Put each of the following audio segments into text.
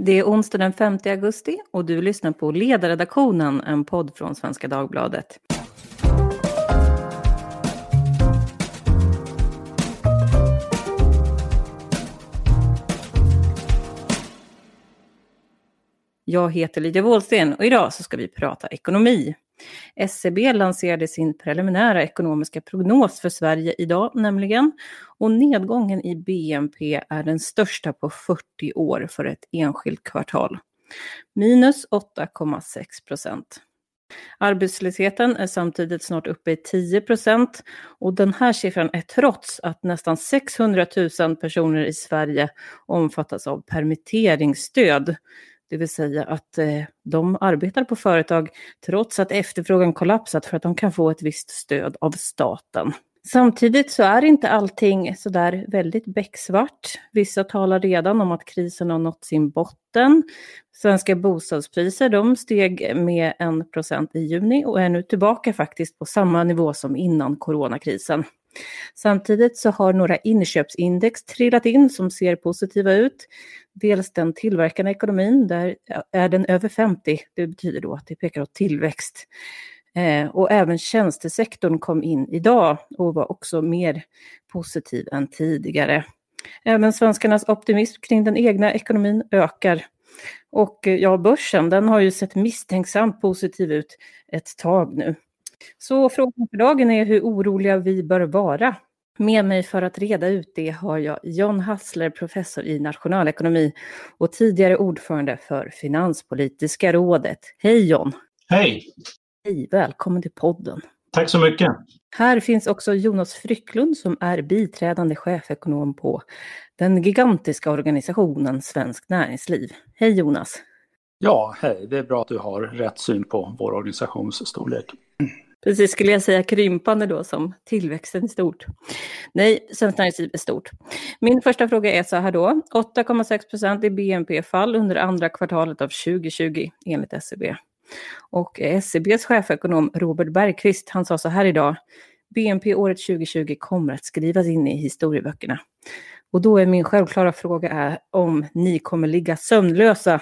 Det är onsdag den 5 augusti och du lyssnar på Ledarredaktionen, en podd från Svenska Dagbladet. Jag heter Lydia Wåhlsten och idag så ska vi prata ekonomi. SCB lanserade sin preliminära ekonomiska prognos för Sverige idag nämligen. Och nedgången i BNP är den största på 40 år för ett enskilt kvartal. Minus 8,6 procent. Arbetslösheten är samtidigt snart uppe i 10 procent och den här siffran är trots att nästan 600 000 personer i Sverige omfattas av permitteringsstöd. Det vill säga att eh, de arbetar på företag trots att efterfrågan kollapsat för att de kan få ett visst stöd av staten. Samtidigt så är inte allting sådär väldigt becksvart. Vissa talar redan om att krisen har nått sin botten. Svenska bostadspriser de steg med 1% i juni och är nu tillbaka faktiskt på samma nivå som innan coronakrisen. Samtidigt så har några inköpsindex trillat in som ser positiva ut. Dels den tillverkande ekonomin, där är den över 50. Det betyder då att det pekar åt tillväxt. Eh, och även tjänstesektorn kom in idag och var också mer positiv än tidigare. Även svenskarnas optimism kring den egna ekonomin ökar. Och eh, ja, börsen den har ju sett misstänksamt positiv ut ett tag nu. Så frågan för dagen är hur oroliga vi bör vara. Med mig för att reda ut det har jag John Hassler, professor i nationalekonomi och tidigare ordförande för Finanspolitiska rådet. Hej John! Hej! Hej, välkommen till podden. Tack så mycket. Här finns också Jonas Frycklund som är biträdande chefekonom på den gigantiska organisationen Svenskt Näringsliv. Hej Jonas! Ja, hej. Det är bra att du har rätt syn på vår organisations storlek. Precis, skulle jag säga krympande då som tillväxten är stort. Nej, Svenskt Näringsliv är stort. Min första fråga är så här då. 8,6 procent i BNP-fall under andra kvartalet av 2020 enligt SCB. Och SCBs chefekonom Robert Bergqvist, han sa så här idag. BNP året 2020 kommer att skrivas in i historieböckerna. Och då är min självklara fråga är om ni kommer ligga sömnlösa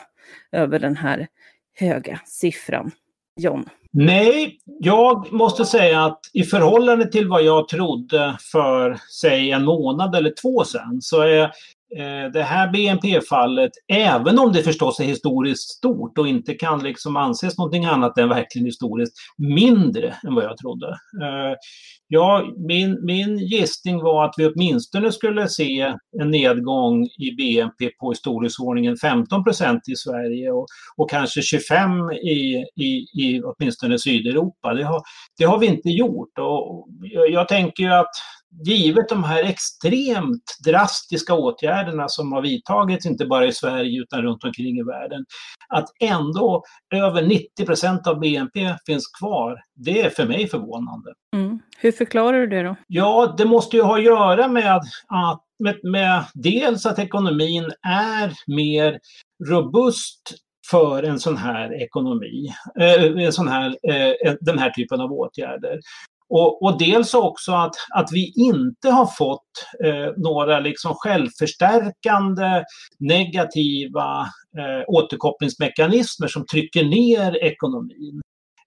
över den här höga siffran. John? Nej, jag måste säga att i förhållande till vad jag trodde för, säg en månad eller två sedan, så är Eh, det här BNP-fallet, även om det förstås är historiskt stort och inte kan liksom anses någonting annat än verkligen historiskt, mindre än vad jag trodde. Eh, ja, min, min gissning var att vi åtminstone skulle se en nedgång i BNP på i storleksordningen 15 procent i Sverige och, och kanske 25 i, i, i åtminstone Sydeuropa. Det har, det har vi inte gjort. Och jag, jag tänker att givet de här extremt drastiska åtgärderna som har vidtagits, inte bara i Sverige utan runt omkring i världen, att ändå över 90 procent av BNP finns kvar, det är för mig förvånande. Mm. Hur förklarar du det då? Ja, det måste ju ha att göra med att med, med dels att ekonomin är mer robust för en sån här ekonomi, eh, en sån här, eh, den här typen av åtgärder. Och, och, dels också att, att vi inte har fått eh, några liksom självförstärkande negativa eh, återkopplingsmekanismer som trycker ner ekonomin.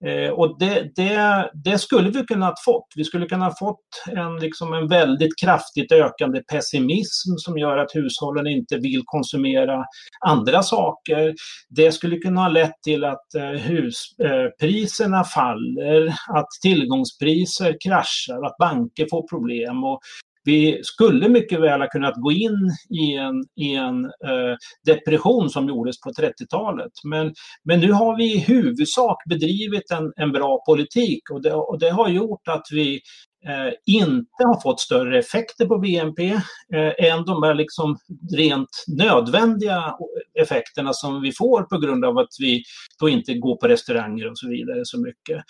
Eh, och det, det, det, skulle vi kunnat fått. Vi skulle kunna fått en, liksom en väldigt kraftigt ökande pessimism som gör att hushållen inte vill konsumera andra saker. Det skulle kunna ha lett till att eh, huspriserna eh, faller, att tillgångspriser kraschar, att banker får problem och vi skulle mycket väl ha kunnat gå in i en, i en eh, depression som gjordes på 30-talet. Men, men nu har vi i huvudsak bedrivit en, en bra politik och det, och det har gjort att vi eh, inte har fått större effekter på BNP eh, än de här liksom rent nödvändiga effekterna som vi får på grund av att vi då inte går på restauranger och så vidare så mycket.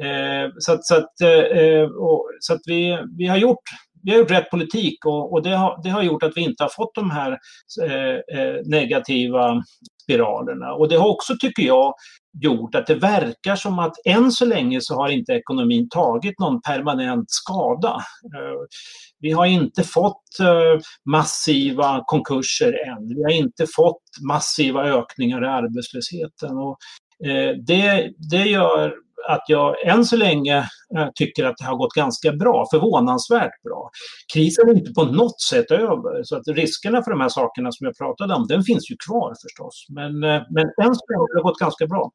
Eh, så att, så att, eh, eh och, så att vi, vi har gjort vi har gjort rätt politik och, och det, har, det, har, gjort att vi inte har fått de här eh, eh, negativa spiralerna. Och det har också, tycker jag, gjort att det verkar som att än så länge så har inte ekonomin tagit någon permanent skada. Eh, vi har inte fått eh, massiva konkurser än. Vi har inte fått massiva ökningar i arbetslösheten. Och det, det gör att jag än så länge eh, tycker att det har gått ganska bra, förvånansvärt bra. Krisen är inte på något sätt över, så att riskerna för de här sakerna som jag pratade om, den finns ju kvar förstås. Men, eh, men än så länge har det gått ganska bra.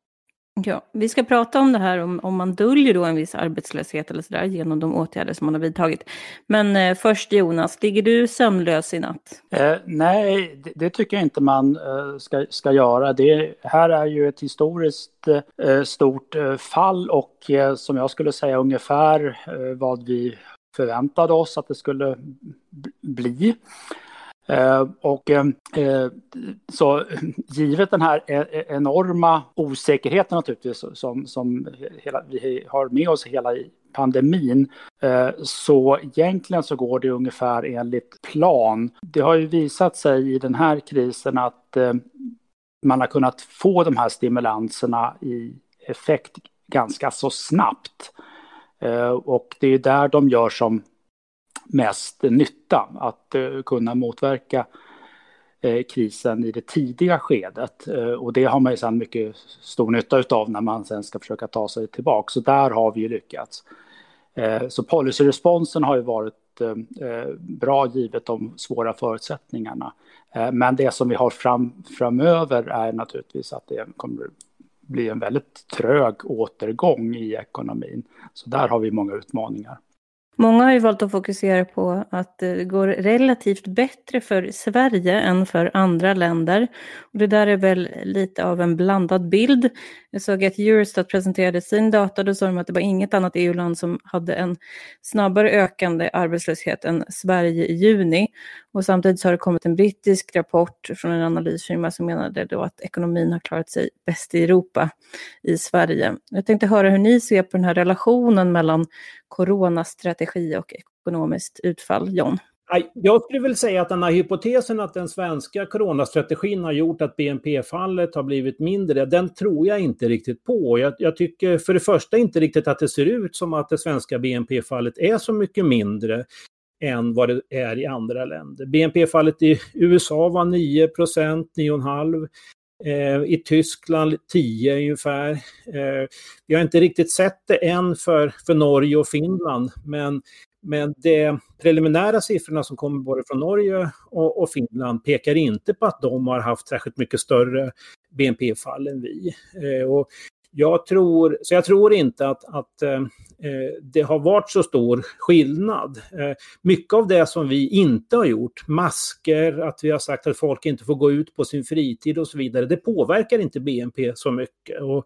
Ja, vi ska prata om det här om, om man döljer då en viss arbetslöshet eller sådär genom de åtgärder som man har vidtagit. Men eh, först Jonas, ligger du sömnlös i natt? Eh, nej, det, det, tycker jag inte man eh, ska, ska göra. Det här är ju ett historiskt eh, stort eh, fall och eh, som jag skulle säga ungefär eh, vad vi förväntade oss att det skulle bli. Eh, och eh, eh, så givet den här e-, e-, enorma osäkerheten naturligtvis som, som hela, vi har med oss hela pandemin. Eh, så egentligen så går det ungefär enligt plan. Det har ju visat sig i den här krisen att eh, man har kunnat få de här stimulanserna i effekt ganska så snabbt. Eh, och det är där de gör som mest nytta. Att eh, kunna motverka eh, krisen i det tidiga skedet. Eh, och det har man ju sedan mycket stor nytta av när man sen ska försöka ta sig tillbaka. Så där har vi ju lyckats. så policyresponsen har ju varit bra givet de svåra förutsättningarna. men det som vi har fram, framöver är naturligtvis att det kommer bli en väldigt trög återgång i ekonomin. Så där har vi många utmaningar. Många har ju valt att fokusera på att det går relativt bättre för Sverige än för andra länder. Och det där är väl lite av en blandad bild. Jag såg att Eurostat presenterade sin data, då sa de att det var inget annat EU-land som hade en snabbare ökande arbetslöshet än Sverige i juni. Och samtidigt så har det kommit en brittisk rapport från en analysfirma som menade då att ekonomin har klarat sig bäst i Europa i Sverige. Jag tänkte höra hur ni ser på den här relationen mellan coronastrategi och ekonomiskt utfall, John. Jag skulle väl säga att den här hypotesen att den svenska coronastrategin har gjort att BNP-fallet har blivit mindre, den tror jag inte riktigt på. Jag, jag, tycker för det första inte riktigt att det ser ut som att det svenska BNP-fallet är så mycket mindre än vad det är i andra länder. BNP-fallet i USA var 9% 9,5 Eh, i Tyskland 10 ungefär. Eh, vi har inte riktigt sett det än för, för Norge och Finland, men, men de preliminära siffrorna som kommer både från Norge och, och Finland pekar inte på att de har haft särskilt mycket större BNP-fall än vi. Eh, och jag tror, så jag tror inte att, att eh, eh, det har varit så stor skillnad. Eh, mycket av det som vi inte har gjort, masker, att vi har sagt att folk inte får gå ut på sin fritid och så vidare, det påverkar inte BNP så mycket. Och,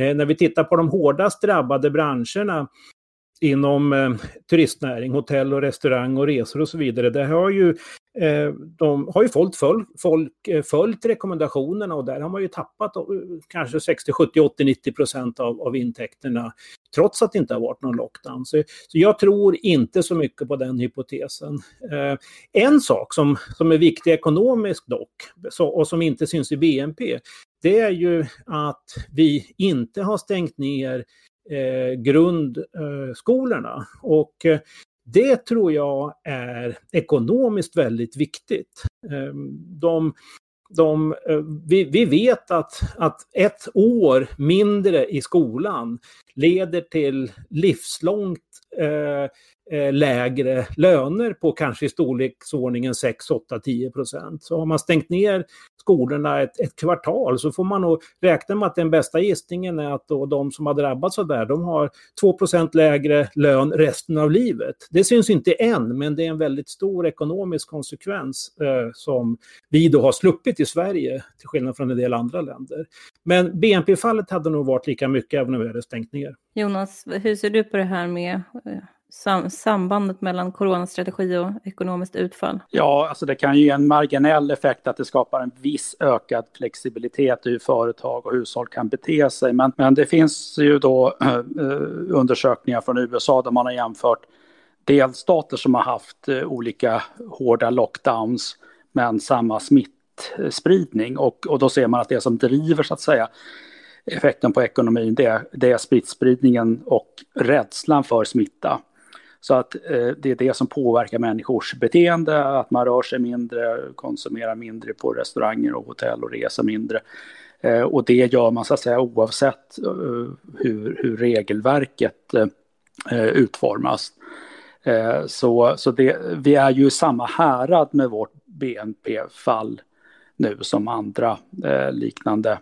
eh, när vi tittar på de hårdast drabbade branscherna inom eh, turistnäring, hotell och restaurang och resor och så vidare. Det har ju, eh, de har ju folk, föl, folk eh, följt rekommendationerna och där har man ju tappat eh, kanske 60, 70, 80, 90 procent av, av intäkterna trots att det inte har varit någon lockdown. Så, så jag tror inte så mycket på den hypotesen. Eh, en sak som, som är viktig ekonomiskt dock så, och som inte syns i BNP det är ju att vi inte har stängt ner eh, Eh, grundskolorna. Och eh, det tror jag är ekonomiskt väldigt viktigt. Eh, de, de, eh, vi, vi, vet att, att ett år mindre i skolan leder till livslångt Eh, eh lägre löner på kanske i storleksordningen 6, 8, 10 procent. Så har man stängt ner skolorna ett, ett, kvartal så får man nog räkna med att den bästa gissningen är att då de som har drabbats av det här, de har 2 lägre lön resten av livet. Det syns inte än, men det är en väldigt stor ekonomisk konsekvens eh, som vi då har sluppit i Sverige, till skillnad från en del andra länder. Men BNP-fallet hade nog varit lika mycket även om vi hade stängt ner. Jonas, hur ser du på det här med eh, sam sambandet mellan coronastrategi och ekonomiskt utfall? Ja, alltså det kan ju ge en marginell effekt att det skapar en viss ökad flexibilitet i hur företag och hushåll kan bete sig. Men, men det finns ju då äh, undersökningar från USA där man har jämfört delstater som har haft äh, olika hårda lockdowns men samma smittspridning och, och då ser man att det som driver så att säga effekten på ekonomin det det är smittspridningen och rädslan för smitta. Så att eh, det är det som påverkar människors beteende, att man rör sig mindre, konsumerar mindre på restauranger och hotell och reser mindre. Eh, och det gör man så att säga oavsett eh, hur, hur regelverket eh, utformas. Eh, så så det, vi är ju i samma härad med vårt BNP-fall nu som andra eh, liknande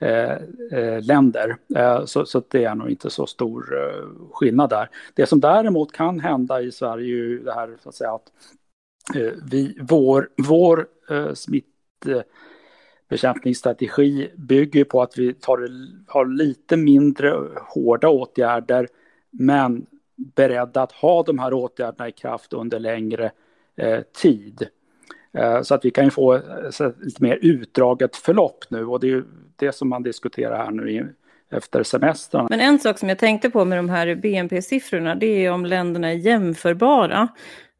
Eh, eh, länder. Eh, så, så det är nog inte så stor eh, skillnad där. Det som däremot kan hända i Sverige är ju det här så att säga att vi, vår, vår smittbekämpningsstrategi bygger på att vi tar, har lite mindre hårda åtgärder men beredda att ha de här åtgärderna i kraft under längre eh, tid. Eh, så att vi kan ju få ett lite mer utdraget förlopp nu och det är ju det som man diskuterar här nu efter semestern. Men en sak som jag tänkte på med de här BNP-siffrorna, det är om länderna är jämförbara.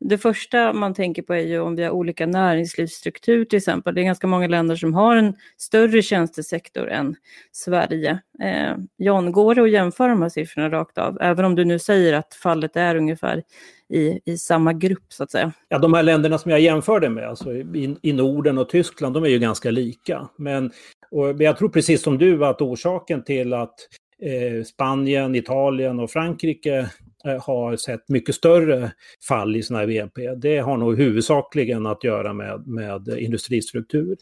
Det första man tänker på är ju om vi har olika näringslivsstruktur till exempel. Det är ganska många länder som har en större tjänstesektor än Sverige. Eh, John, går det att jämföra de här siffrorna rakt av? Även om du nu säger att fallet är ungefär i, i samma grupp så att säga. Ja, de här länderna som jag jämförde med, alltså i, i Norden och Tyskland, de är ju ganska lika. Men och jag tror precis som du att orsaken till att eh, Spanien, Italien och Frankrike eh, har sett mycket större fall i sina BNP, det har nog huvudsakligen att göra med, med industristruktur.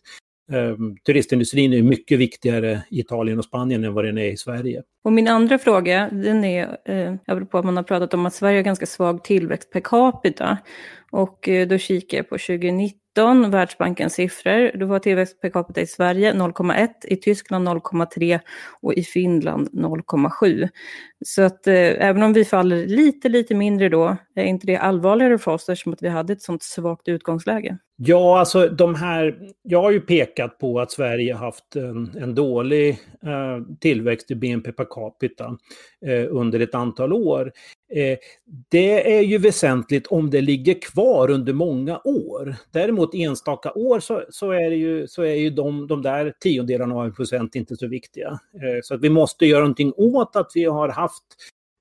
Ehm, turistindustrin är mycket viktigare i Italien och Spanien än vad den är i Sverige. Och min andra fråga, den är, eh, apropå att man har pratat om att Sverige har ganska svag tillväxt per capita. Och eh, då kikar jag på 2019 2019, Världsbankens siffror, då var tillväxt per capita i Sverige 0,1, i Tyskland 0,3 och i Finland 0,7. Så att eh, även om vi faller lite, lite mindre då, är inte det allvarligare för oss eftersom att vi hade ett sånt svagt utgångsläge? Ja, alltså de här, jag har ju pekat på att Sverige haft en, en dålig eh, tillväxt i BNP per capita eh, under ett antal år. Eh, det är ju väsentligt om det ligger kvar under många år. Däremot enstaka år så, så är, det ju, så är ju de, de där tiondelarna av en procent inte så viktiga. Eh, så att vi måste göra någonting åt att vi har haft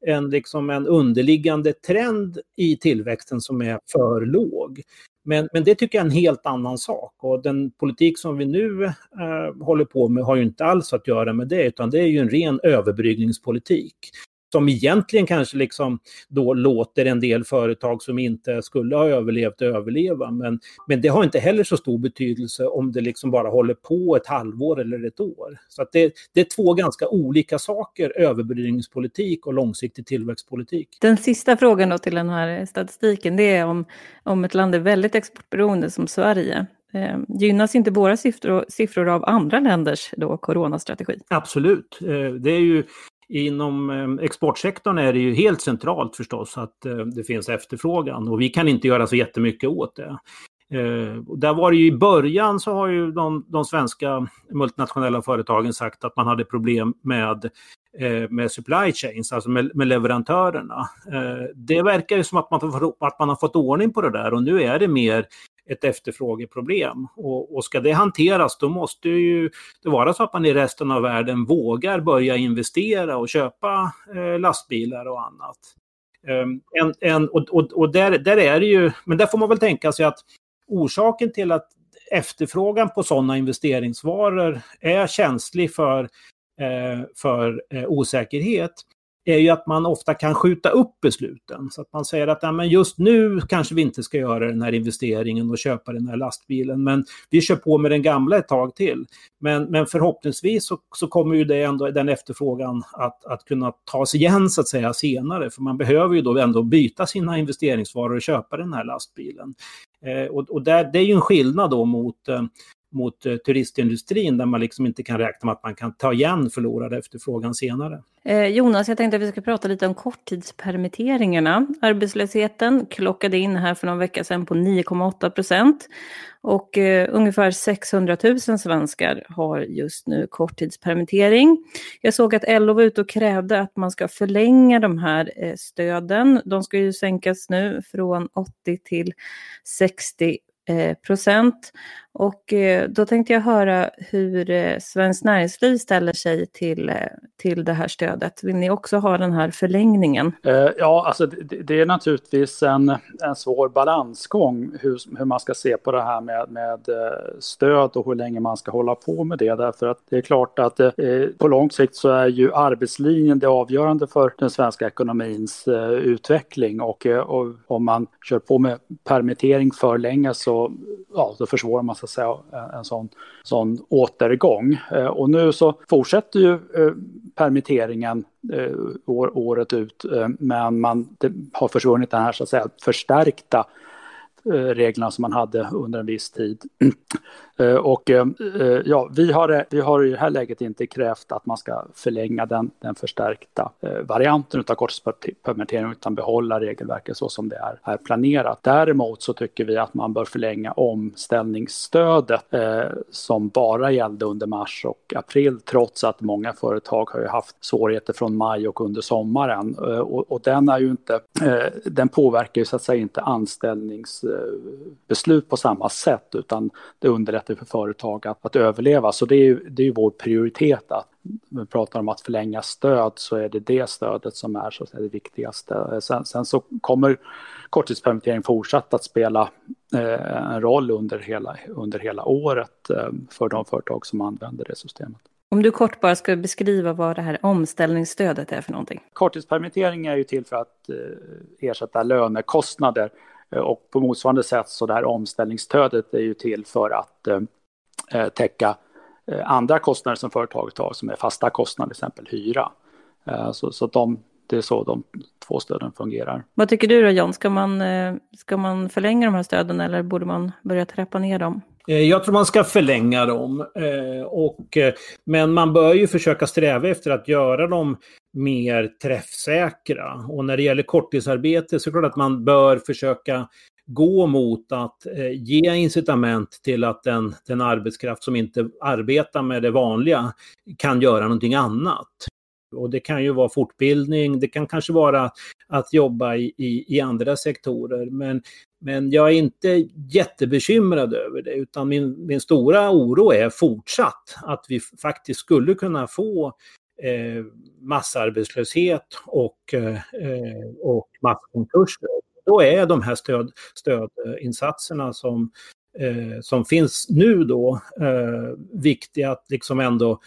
en, liksom en underliggande trend i tillväxten som är för låg. Men, men det tycker jag är en helt annan sak och den politik som vi nu eh, håller på med har ju inte alls att göra med det utan det är ju en ren överbryggningspolitik som egentligen kanske liksom då låter en del företag som inte skulle ha överlevt överleva. Men, men det har inte heller så stor betydelse om det liksom bara håller på ett halvår eller ett år. Så att det, det är två ganska olika saker, överbryggningspolitik och långsiktig tillväxtpolitik. Den sista frågan då till den här statistiken, det är om, om ett land är väldigt exportberoende som Sverige. Eh, gynnas inte våra siffror, siffror av andra länders då, coronastrategi? Absolut. Eh, det är ju Inom eh, exportsektorn är det ju helt centralt förstås att eh, det finns efterfrågan och vi kan inte göra så jättemycket åt det. Eh, där var det ju i början så har ju de, de svenska multinationella företagen sagt att man hade problem med, eh, med supply chains, alltså med, med leverantörerna. Det verkar ju som att man, att man har fått ordning på det där och nu är det mer ett efterfrågeproblem. Och, och ska det hanteras då måste ju det vara så att man i resten av världen vågar börja investera och köpa eh, lastbilar och annat. Um, en, en, och och, och där, där är det ju, men där får man väl tänka sig att orsaken till att efterfrågan på sådana investeringsvaror är känslig för, eh, för eh, osäkerhet är ju att man ofta kan skjuta upp besluten. Så att man säger att ja, men just nu kanske vi inte ska göra den här investeringen och köpa den här lastbilen, men vi kör på med den gamla ett tag till. Men, men förhoppningsvis så, så kommer ju det ändå, den efterfrågan att, att kunna tas igen så att säga senare, för man behöver ju då ändå byta sina investeringsvaror och köpa den här lastbilen. Eh, och och där, det är ju en skillnad då mot eh, mot eh, turistindustrin där man liksom inte kan räkna med att man kan ta igen förlorad efterfrågan senare. Eh, Jonas, jag tänkte att vi ska prata lite om korttidspermitteringarna. Arbetslösheten klockade in här för någon vecka sedan på 9,8 procent och eh, ungefär 600 000 svenskar har just nu korttidspermittering. Jag såg att LO var ute och krävde att man ska förlänga de här eh, stöden. De ska ju sänkas nu från 80 till 60 Eh, procent. Och eh, då tänkte jag höra hur eh, Svenskt Näringsliv ställer sig till, till det här stödet. Vill ni också ha den här förlängningen? Ja, alltså det, det, är naturligtvis en, en svår balansgång hur, hur man ska se på det här med, med stöd och hur länge man ska hålla på med det. Därför att det är klart att eh, på lång sikt så är ju arbetslinjen det avgörande för den svenska ekonomins utveckling och, och om man kör på med permittering för länge så ja, då försvårar man så att säga en sån, sån återgång. Eh, och nu så fortsätter ju eh, permitteringen eh, året ut, eh, men man har försvunnit den här så att säga förstärkta eh, reglerna som man hade under en viss tid. Eh, och eh, eh, ja, vi har, vi har i det här läget inte krävt att man ska förlänga den, den förstärkta varianten av korttidspermittering utan behålla regelverket så som det är, är planerat. Däremot så tycker vi att man bör förlänga omställningsstödet eh, som bara gällde under mars och april trots att många företag har ju haft svårigheter från maj och under sommaren. Eh, och, och, den är ju inte, eh, den påverkar ju så att säga inte anställningsbeslut på samma sätt utan det underlättar möjligheter för företag att, att överleva. Så det är ju det är vår prioritet. Att, vi pratar om att förlänga stöd så är det det stödet som är så säga, det viktigaste. Sen, sen så kommer korttidspermittering fortsatt att spela eh, en roll under hela, under hela året eh, för de företag som använder det systemet. Om du kort bara ska beskriva vad det här omställningsstödet är för någonting. Korttidspermittering är ju till för att eh, ersätta lönekostnader och på motsvarande sätt så det här omställningsstödet är ju till för att eh, eh täcka eh, andra kostnader som företaget har som är fasta kostnader, till exempel hyra. Eh, så så de, det är så de två stöden fungerar. Vad tycker du då John, ska man, ska man förlänga de här stöden eller borde man börja trappa ner dem? Jag tror man ska förlänga dem. Och, men man bör ju försöka sträva efter att göra dem mer träffsäkra. Och när det gäller korttidsarbete så är det klart att man bör försöka gå mot att eh, ge incitament till att den, den arbetskraft som inte arbetar med det vanliga kan göra någonting annat. Och det kan ju vara fortbildning, det kan kanske vara att jobba i, i, i, andra sektorer. Men, men jag är inte jättebekymrad över det, utan min, min stora oro är fortsatt att vi faktiskt skulle kunna få Eh, massarbetslöshet och, eh, eh, och masskonkurser. Då är de här stöd, stödinsatserna som, som finns nu då viktiga att liksom ändå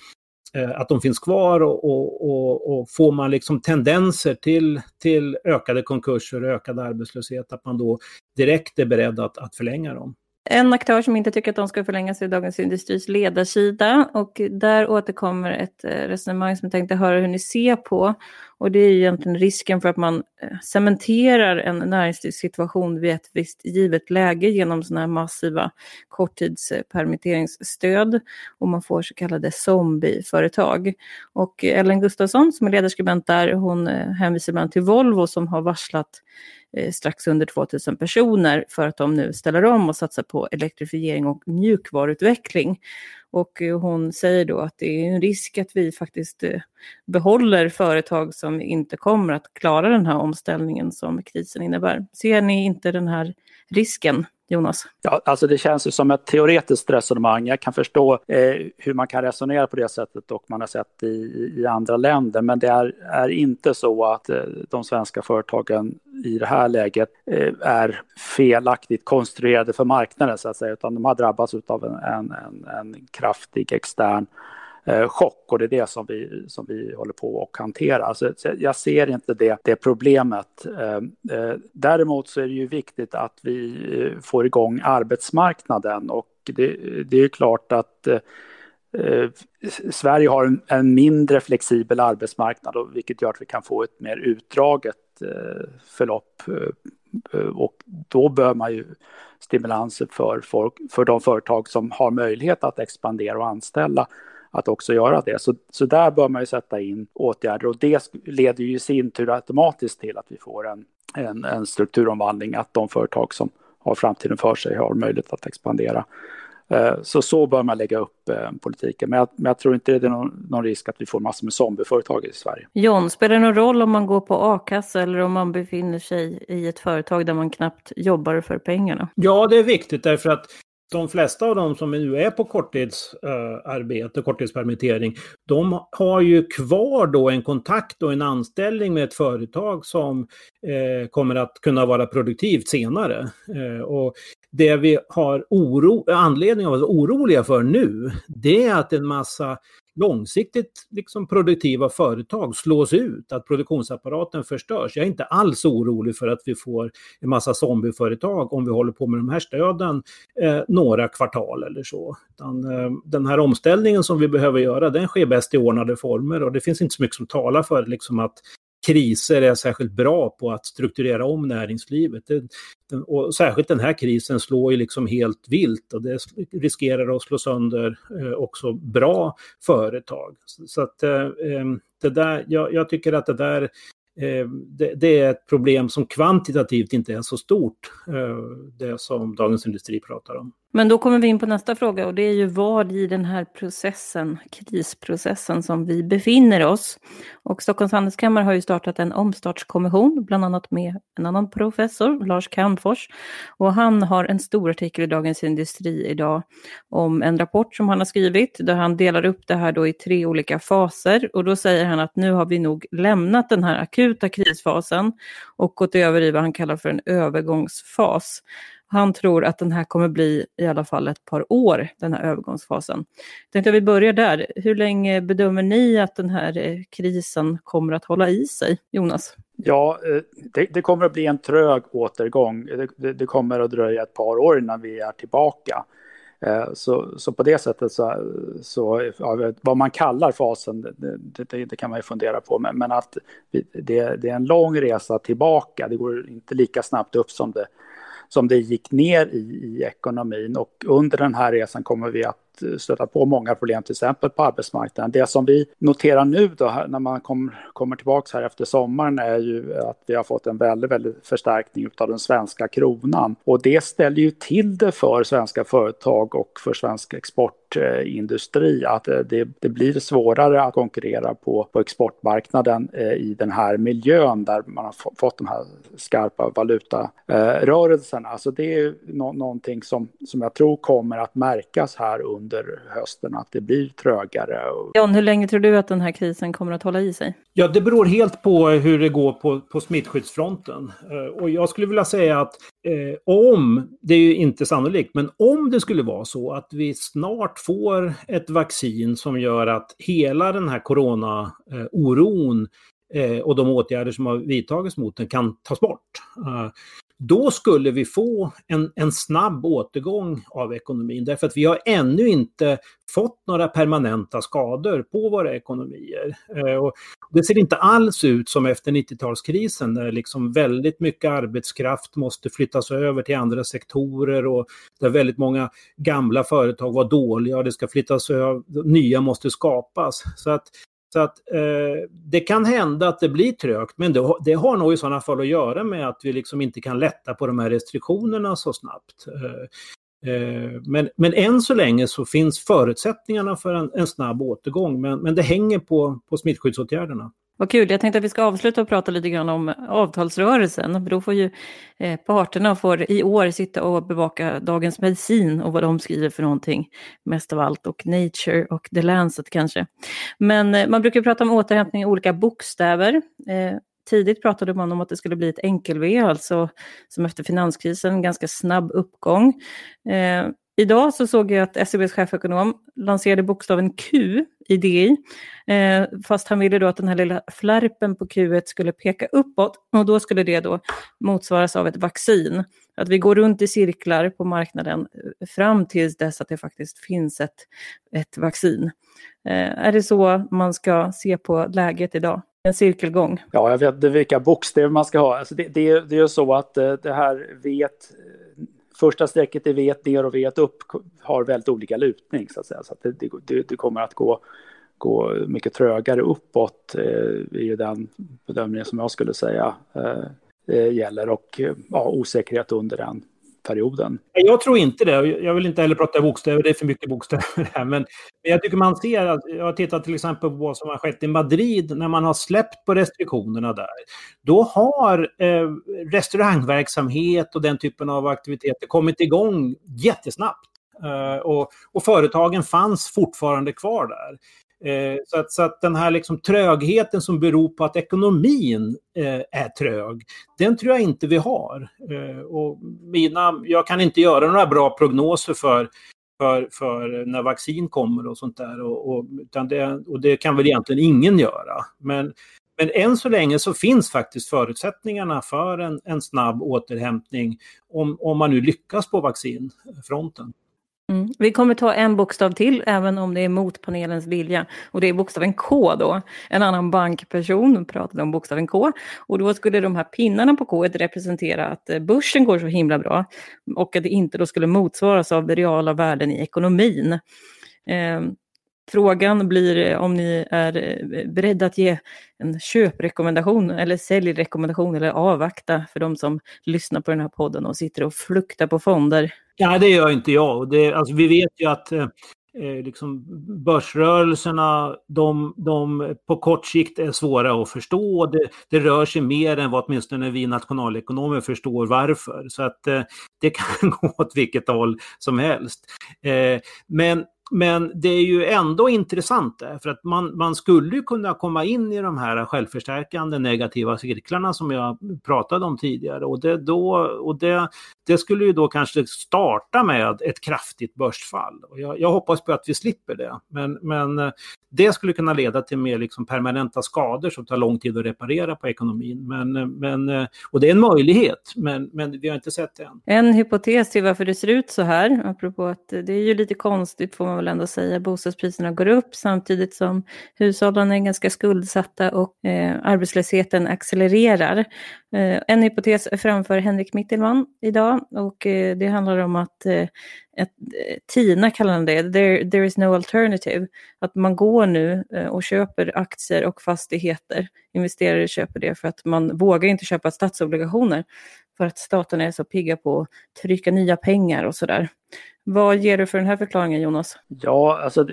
att de finns kvar och, och, och, och, får man liksom tendenser till, till ökade konkurser och ökad arbetslöshet, att man då direkt är beredd att, att förlänga dem. En aktör som inte tycker att de ska förlängas är Dagens Industris ledarsida och där återkommer ett eh, resonemang som jag tänkte höra hur ni ser på. Och det är egentligen risken för att man eh, cementerar en näringslivssituation vid ett visst givet läge genom sådana här massiva korttidspermitteringsstöd och man får så kallade zombieföretag. Och eh, Ellen Gustafsson som är ledarskribent där, hon hänvisar bland till Volvo som har varslat Eh, strax under 2000 personer för att de nu ställer om och satsar på elektrifiering och mjukvaruutveckling. Och eh, hon säger då att det är en risk att vi faktiskt eh, behåller företag som inte kommer att klara den här omställningen som krisen innebär. Ser ni inte den här risken? Jonas? Ja, alltså det känns ju som ett teoretiskt resonemang. Jag kan förstå eh, hur man kan resonera på det sättet och man har sett i, i andra länder. Men det är, är inte så att eh, de svenska företagen i det här läget eh, är felaktigt konstruerade för marknaden så att säga, utan de har drabbats av en, en, en, en kraftig extern Eh, chock och det är det som vi, som vi håller på och hanterar. Alltså, så jag ser inte det, det problemet. Eh, eh, däremot så är det ju viktigt att vi får igång arbetsmarknaden och det, det är klart att Sverige har en, en, mindre flexibel arbetsmarknad och vilket gör att vi kan få ett mer utdraget förlopp. och då bör man ju stimulanser för, folk, för de företag som har möjlighet att expandera och anställa att också göra det. Så, så där bör man ju sätta in åtgärder och det leder ju i sin tur automatiskt till att vi får en, en, en strukturomvandling, att de företag som har framtiden för sig har möjlighet att expandera. Så så bör man lägga upp politiken. Men jag, men jag tror inte det är någon, någon, risk att vi får massor med zombieföretag i Sverige. John, spelar det någon roll om man går på a-kassa eller om man befinner sig i ett företag där man knappt jobbar för pengarna? Ja, det är viktigt därför att de flesta av dem som nu är på korttidsarbete, eh, korttidspermittering, de har ju kvar då en kontakt och en anställning med ett företag som eh, kommer att kunna vara produktivt senare. Eh, och det vi har oro, anledning att vara oroliga för nu, det är att en massa långsiktigt liksom produktiva företag slås ut, att produktionsapparaten förstörs. Jag är inte alls orolig för att vi får en massa zombieföretag om vi håller på med de här stöden eh, några kvartal eller så. Utan, eh, den här omställningen som vi behöver göra, den sker bäst i ordnade former och det finns inte så mycket som talar för liksom, att kriser är särskilt bra på att strukturera om näringslivet. Det, den, och särskilt den här krisen slår ju liksom helt vilt och det riskerar att slå sönder eh, också bra företag. Så, så att eh, ehm, det där, jag, jag, tycker att det där eh, det, det, är ett problem som kvantitativt inte är så stort, eh, det som Dagens Industri pratar om. Men då kommer vi in på nästa fråga och det är ju var i den här processen, krisprocessen som vi befinner oss. Och Stockholms handelskammare har ju startat en omstartskommission, bland annat med en annan professor, Lars Calmfors. Och han har en stor artikel i Dagens Industri idag om en rapport som han har skrivit, där han delar upp det här då i tre olika faser. Och då säger han att nu har vi nog lämnat den här akuta krisfasen och gått över i vad han kallar för en övergångsfas. Han tror att den här kommer bli i alla fall ett par år, den här övergångsfasen. Jag tänkte att vi börjar där. Hur länge bedömer ni att den här eh, krisen kommer att hålla i sig, Jonas? Ja, eh, det, det kommer att bli en trög återgång. Det, det, det, kommer att dröja ett par år innan vi är tillbaka. Eh, så, så på det sättet så, så ja, vad man kallar fasen, det, det, kan man ju fundera på. Men, men att det, det, är en lång resa tillbaka. Det går inte lika snabbt upp som det som det gick ner i, i ekonomin. Och under den här resan kommer vi att stöta på många problem, till exempel på arbetsmarknaden. Det som vi noterar nu då, när man kom, kommer tillbaka här efter sommaren är ju att vi har fått en väldigt, väldigt förstärkning av den svenska kronan. Och det ställer ju till det för svenska företag och för svensk export exportindustri att det, det blir svårare att konkurrera på, på exportmarknaden eh, i den här miljön där man har fått de här skarpa valutarörelserna. Alltså det är no någonting som, som jag tror kommer att märkas här under hösten, att det blir trögare. John, hur länge tror du att den här krisen kommer att hålla i sig? Ja, det beror helt på hur det går på, på smittskyddsfronten. Eh, och jag skulle vilja säga att eh, om, det är ju inte sannolikt, men om det skulle vara så att vi snart får ett vaccin som gör att hela den här corona-oron eh, eh, och de åtgärder som har vidtagits mot den kan tas bort. Eh, då skulle vi få en, en snabb återgång av ekonomin därför att vi har ännu inte fått några permanenta skador på våra ekonomier. Eh, och det ser inte alls ut som efter 90-talskrisen där liksom väldigt mycket arbetskraft måste flyttas över till andra sektorer och där väldigt många gamla företag var dåliga och det ska flyttas över, nya måste skapas. Så att så att eh, det kan hända att det blir trögt, men det, det, har nog i sådana fall att göra med att vi liksom inte kan lätta på de här restriktionerna så snabbt. Eh, eh, men, men än så länge så finns förutsättningarna för en, en snabb återgång, men, men det hänger på, på smittskyddsåtgärderna. Vad kul, jag tänkte att vi ska avsluta och prata lite grann om avtalsrörelsen. Då får ju eh, parterna får i år sitta och bevaka Dagens Medicin och vad de skriver för någonting. Mest av allt och Nature och The Lancet kanske. Men eh, man brukar prata om återhämtning i olika bokstäver. Eh, tidigt pratade man om att det skulle bli ett enkel-V, alltså som efter finanskrisen, en ganska snabb uppgång. Eh, idag så såg jag att SEBs chefekonom lanserade bokstaven Q i DI, eh, fast han ville då att den här lilla flärpen på Q1 skulle peka uppåt och då skulle det då motsvaras av ett vaccin. Att vi går runt i cirklar på marknaden eh, fram tills dess att det faktiskt finns ett, ett vaccin. Eh, är det så man ska se på läget idag? En cirkelgång? Ja, jag vet inte vilka bokstäver man ska ha. Alltså det, det, det är ju så att eh, det här vet första strecket i vet ner och vet upp har väldigt olika lutning så att säga. Så att det, det, det kommer att gå, gå mycket trögare uppåt eh, ju den bedömningen som jag skulle säga eh, eh gäller och eh, ja, osäkerhet under den perioden. Jag tror inte det. Jag vill inte heller prata bokstäver, det är för mycket bokstäver här. Men, men jag tycker man ser att, jag har tittat till exempel på vad som har skett i Madrid när man har släppt på restriktionerna där. Då har eh, restaurangverksamhet och den typen av aktiviteter kommit igång jättesnabbt. Uh, och, och, företagen fanns fortfarande kvar där. Eh, så, att, så att den här liksom trögheten som beror på att ekonomin eh, är trög, den tror jag inte vi har. Eh, och mina, jag kan inte göra några bra prognoser för, för, för när vaccin kommer och sånt där. Och, och, utan det, och det kan väl egentligen ingen göra. Men, men än så länge så finns faktiskt förutsättningarna för en, en snabb återhämtning om, om man nu lyckas på vaccinfronten. Mm. Vi kommer ta en bokstav till, även om det är mot panelens vilja. Och det är bokstaven K då. En annan bankperson pratade om bokstaven K. Och då skulle de här pinnarna på K representera att eh, börsen går så himla bra. Och att det inte då skulle motsvaras av reala värden i ekonomin. Eh, Frågan blir eh, om ni är eh, beredda att ge en köprekommendation eller säljrekommendation eller avvakta för de som lyssnar på den här podden och sitter och fluktar på fonder. Ja, det gör inte jag. Det, alltså, vi vet ju att eh, eh, liksom börsrörelserna, de, de på kort sikt är svåra att förstå. Det, det rör sig mer än vad åtminstone vi nationalekonomer förstår varför. Så att eh, det kan gå åt vilket håll som helst. Eh, men men det är ju ändå intressant där, för att man, man skulle kunna komma in i de här självförstärkande negativa cirklarna som jag pratade om tidigare. Och det, då, och det, det skulle ju då kanske starta med ett kraftigt börsfall. Och jag, jag hoppas på att vi slipper det. Men, men eh, det skulle kunna leda till mer liksom permanenta skador som tar lång tid att reparera på ekonomin. Men, eh, men, eh, och det är en möjlighet, men, men vi har inte sett det än. En hypotes till varför det ser ut så här, apropå att det är ju lite konstigt får man väl ändå säga, bostadspriserna går upp samtidigt som hushållen är ganska skuldsatta och eh, arbetslösheten accelererar. Eh, en hypotes framför Henrik Mittelman idag och eh, det handlar om att eh, att eh, Tina kallar han det, there, there is no alternative. Att man går nu och köper aktier och fastigheter. Investerare köper det för att man vågar inte köpa statsobligationer för att staten är så pigga på att trycka nya pengar och sådär. Vad ger du för den här förklaringen Jonas? Ja, alltså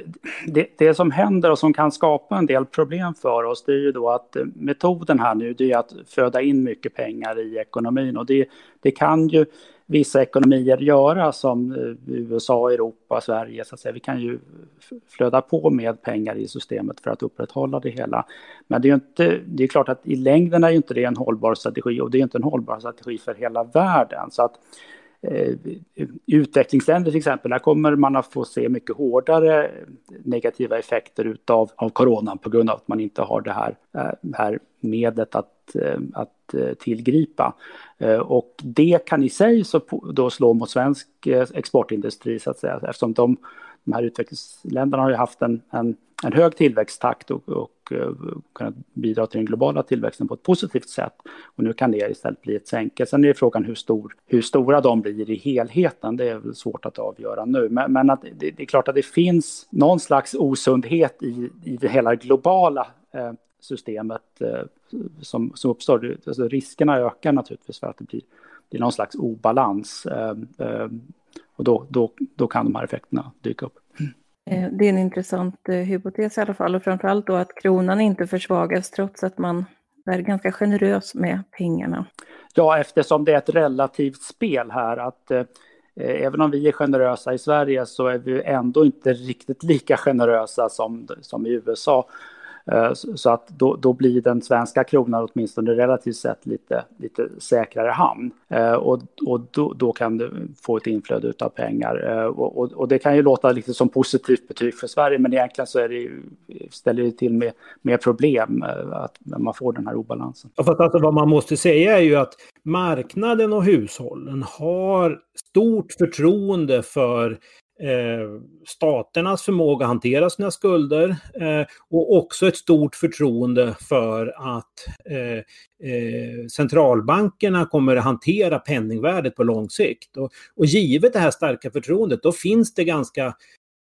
det, det, som händer och som kan skapa en del problem för oss det är ju då att metoden här nu det är att föda in mycket pengar i ekonomin och det, det kan ju vissa ekonomier göra som eh, USA, Europa, Sverige. Så att säga. Vi kan ju flöda på med pengar i systemet för att upprätthålla det hela. Men det är, inte, det är klart att i längden är ju inte det en hållbar strategi och det är inte en hållbar strategi för hela världen. Så att Eh, Eh, utvecklingsländer till exempel, där kommer man att få se mycket hårdare negativa effekter utav, av coronan på grund av att man inte har det här, eh, här medlet att, eh, att tillgripa. Och det kan i sig så då slå mot svensk exportindustri så att säga, eftersom de, de här utvecklingsländerna har ju haft en, en, en hög tillväxttakt och, och eh, uh, kunnat bidra till den globala tillväxten på ett positivt sätt. Och nu kan det istället bli ett sänke. Sen är frågan hur, stor, hur stora de blir i helheten. Det är väl svårt att avgöra nu. Men, men att det, det, är klart att det finns någon slags osundhet i, i det hela globala eh, systemet eh, som, som uppstår. Alltså riskerna ökar naturligtvis för att det blir, det är någon slags obalans. Eh, eh, och då, då, då kan de här effekterna dyka upp. Eh, det är en intressant eh, hypotes i alla fall och framförallt då att kronan inte försvagas trots att man är ganska generös med pengarna. Ja, eftersom det är ett relativt spel här att eh, eh även om vi är generösa i Sverige så är vi ändå inte riktigt lika generösa som, som i USA. Eh, så att då, då, blir den svenska kronan åtminstone relativt sett lite, lite säkrare hamn. Eh, och, och då, då, kan du få ett inflöde av pengar. Eh, och, och, och, det kan ju låta lite som positivt betyg för Sverige men egentligen så är det ju, ställer det till med, med problem att man får den här obalansen. Ja, fast alltså vad man måste säga är ju att marknaden och hushållen har stort förtroende för eh, staternas förmåga att hantera sina skulder eh, och också ett stort förtroende för att eh, eh, centralbankerna kommer att hantera penningvärdet på lång sikt. Och, och givet det här starka förtroendet då finns det ganska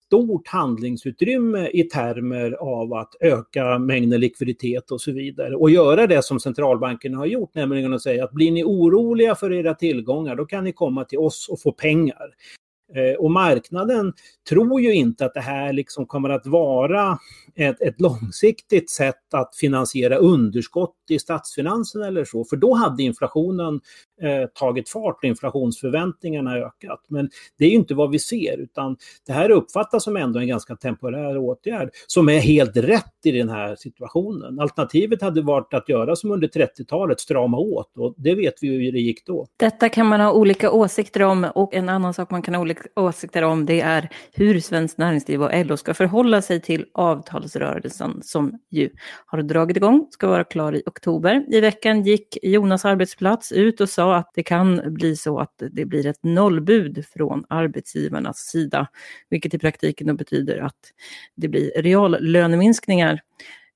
stort handlingsutrymme i termer av att öka mängden likviditet och så vidare. Och göra det som centralbankerna har gjort, nämligen att säga att blir ni oroliga för era tillgångar, då kan ni komma till oss och få pengar. Eh, och marknaden tror ju inte att det här liksom kommer att vara ett, ett, långsiktigt sätt att finansiera underskott i statsfinanserna eller så, för då hade inflationen eh, tagit fart och inflationsförväntningarna ökat. Men det är ju inte vad vi ser, utan det här uppfattas som ändå en ganska temporär åtgärd som är helt rätt i den här situationen. Alternativet hade varit att göra som under 30-talet, strama åt och det vet vi ju hur det gick då. Detta kan man ha olika åsikter om och en annan sak man kan ha olika åsikter om det är hur Svenskt Näringsliv och LO ska förhålla sig till avtalsrörelsen som ju har dragit igång, ska vara klar i oktober. I veckan gick Jonas arbetsplats ut och sa att det kan bli så att det blir ett nollbud från arbetsgivarnas sida, vilket i praktiken då betyder att det blir reallöneminskningar.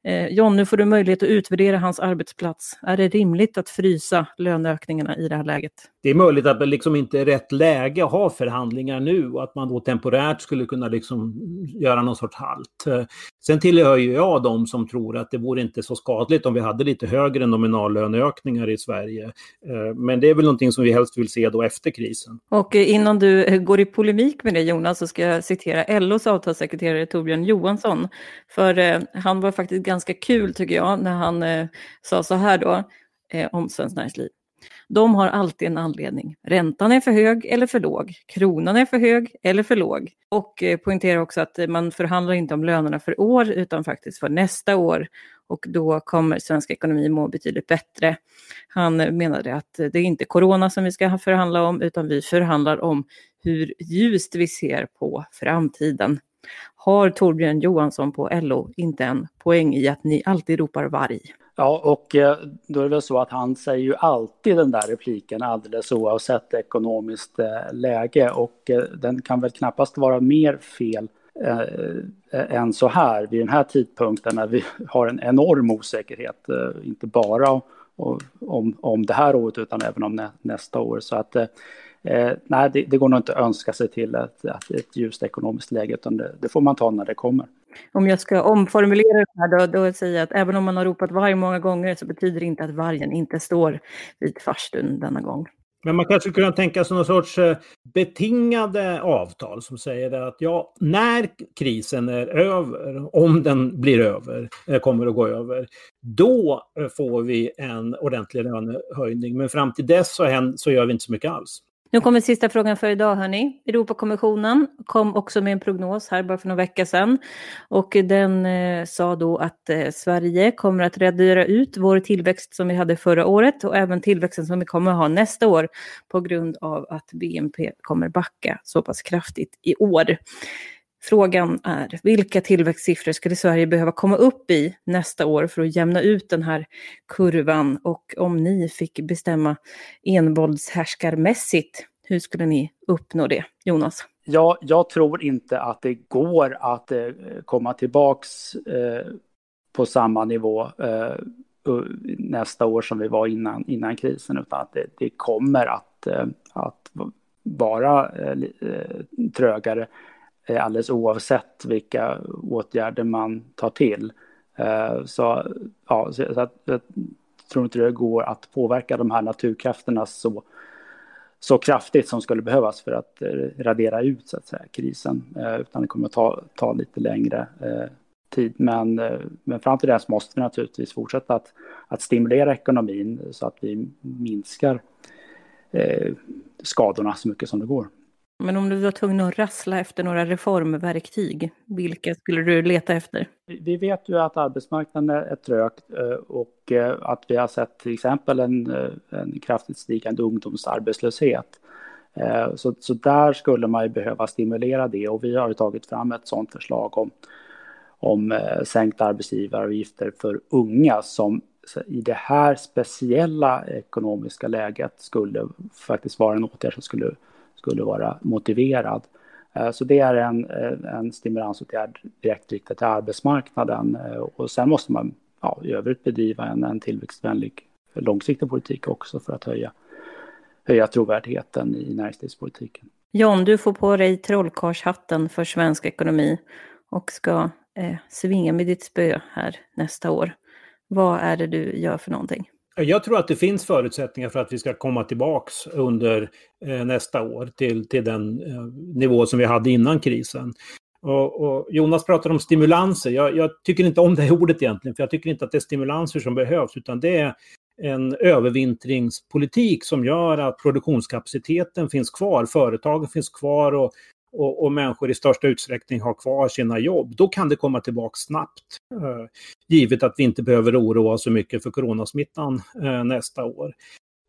Eh, John, nu får du möjlighet att utvärdera hans arbetsplats. Är det rimligt att frysa löneökningarna i det här läget? Det är möjligt att det liksom inte är rätt läge att ha förhandlingar nu och att man då temporärt skulle kunna liksom göra någon sorts halt. Eh, sen tillhör ju jag de som tror att det vore inte så skadligt om vi hade lite högre nominallöneökningar i Sverige. Eh, men det är väl någonting som vi helst vill se då efter krisen. Och innan du går i polemik med det Jonas så ska jag citera LOs avtalssekreterare Torbjörn Johansson. För han var faktiskt ganska ganska kul tycker jag när han eh, sa så här då eh, om Svenskt Näringsliv. De har alltid en anledning. Räntan är för hög eller för låg. Kronan är för hög eller för låg. Och eh, poängterar också att eh, man förhandlar inte om lönerna för år utan faktiskt för nästa år. Och då kommer svensk ekonomi må betydligt bättre. Han menade att det är inte corona som vi ska förhandla om utan vi förhandlar om hur ljust vi ser på framtiden har Torbjörn Johansson på LO inte en poäng i att ni alltid ropar varg? Ja, och eh, då är det väl så att han säger ju alltid den där repliken alldeles oavsett ekonomiskt eh, läge och eh, den kan väl knappast vara mer fel än så här vid den här tidpunkten när vi har en enorm osäkerhet, inte bara om, om det här året utan även om nästa år. Så att Eh, nej, det, det, går nog inte att önska sig till ett, ett ljust ekonomiskt läge, utan det, det, får man ta när det kommer. Om jag ska omformulera det här då, då säger jag att även om man har ropat varg många gånger så betyder det inte att vargen inte står vid farstun denna gång. Men man kanske kunna tänka sig någon sorts eh, betingade avtal som säger att ja, när krisen är över, om den blir över, eh, kommer att gå över, då får vi en ordentlig lönehöjning. Men fram till dess så, så gör vi inte så mycket alls. Nu kommer sista frågan för idag, hörni. Europakommissionen kom också med en prognos här bara för några vecka sedan. Och den eh, sa då att eh, Sverige kommer att radera ut vår tillväxt som vi hade förra året och även tillväxten som vi kommer att ha nästa år på grund av att BNP kommer backa så pass kraftigt i år. Frågan är, vilka tillväxtsiffror skulle Sverige behöva komma upp i nästa år för att jämna ut den här kurvan? Och om ni fick bestämma envåldshärskarmässigt, hur skulle ni uppnå det? Jonas? Ja, jag tror inte att det går att eh, komma tillbaks eh, på samma nivå eh, nästa år som vi var innan, innan krisen, utan att det, det kommer att, eh, att vara eh, eh trögare. Eh, alldeles oavsett vilka åtgärder man tar till. Eh, så, ja, så att, jag tror inte det går att påverka de här naturkrafterna så, så kraftigt som skulle behövas för att eh, radera ut så att säga, krisen. Utan det kommer att ta, ta lite längre tid. Men, men fram till dess måste vi naturligtvis fortsätta att, att stimulera ekonomin så att vi minskar skadorna så mycket som det går. Men om du var tvungen att rassla efter några reformverktyg, vilka skulle du leta efter? Vi vet ju att arbetsmarknaden är trögt eh, och eh, att vi har sett till exempel en, eh, en kraftigt stigande ungdomsarbetslöshet. Så, så där skulle man ju behöva stimulera det och vi har tagit fram ett sådant förslag om, om sänkta arbetsgivaravgifter för unga som i det här speciella ekonomiska läget skulle faktiskt vara en åtgärd som skulle skulle vara motiverad. Eh, så det är en, eh, en stimulansåtgärd direkt riktad till arbetsmarknaden. Eh, och sen måste man ja, i övrigt bedriva en, en tillväxtvänlig långsiktig politik också för att höja, höja trovärdigheten i näringslivspolitiken. John, du får på dig trollkarlshatten för svensk ekonomi och ska eh, svinga med ditt spö här nästa år. Vad är det du gör för någonting? Jag tror att det finns förutsättningar för att vi ska komma tillbaks under eh, nästa år till, till den eh, nivå som vi hade innan krisen. Och, och Jonas pratar om stimulanser. Jag, jag, tycker inte om det ordet egentligen, för jag tycker inte att det är stimulanser som behövs, utan det är en övervintringspolitik som gör att produktionskapaciteten finns kvar, företagen finns kvar och, och, och, människor i största utsträckning har kvar sina jobb. Då kan det komma tillbaka snabbt. Eh, givet att vi inte behöver oroa oss så mycket för coronasmittan eh, nästa år.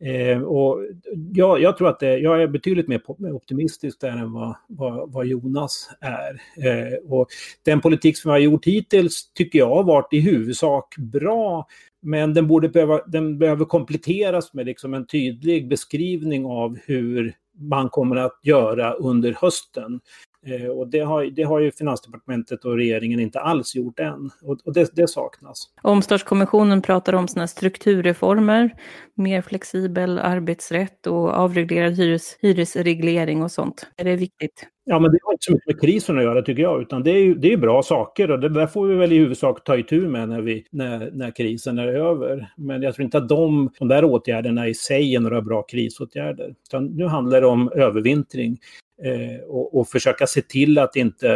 Eh, och jag, jag, tror att det, jag är betydligt mer optimistisk där än vad, vad, vad Jonas är. Eh, och den politik som vi har gjort hittills tycker jag har varit i huvudsak bra. Men den, borde behöva, den behöver kompletteras med liksom en tydlig beskrivning av hur man kommer att göra under hösten. Eh, och det har, det har ju Finansdepartementet och regeringen inte alls gjort än. Och, det, det, saknas. Omstartskommissionen pratar om sådana strukturreformer, mer flexibel arbetsrätt och avreglerad hyres, hyresreglering och sånt. Är det viktigt? Ja, men det har inte så mycket med krisen att göra tycker jag, utan det är ju det är bra saker och det där får vi väl i huvudsak ta itu med när, vi, när, när krisen är över. Men jag tror inte att de, de där åtgärderna i sig är några bra krisåtgärder. Utan nu handlar det om övervintring. Eh, och, och, försöka se till att inte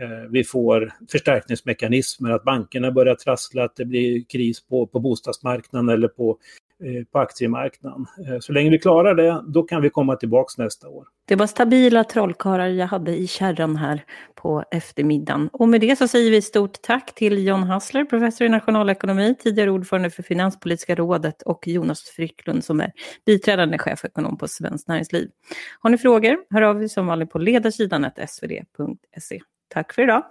eh, vi får förstärkningsmekanismer, att bankerna börjar trassla, att det blir kris på, på bostadsmarknaden eller på Eh, på aktiemarknaden. Eh, så länge vi klarar det, då kan vi komma tillbaka nästa år. Det var stabila trollkarlar jag hade i kärran här på eftermiddagen. Och med det så säger vi stort tack till John Hassler, professor i nationalekonomi, tidigare ordförande för Finanspolitiska rådet och Jonas Frycklund som är biträdande chefekonom på Svenskt Näringsliv. Har ni frågor, hör av er som vanligt på ledarsidan svd.se. Tack för idag!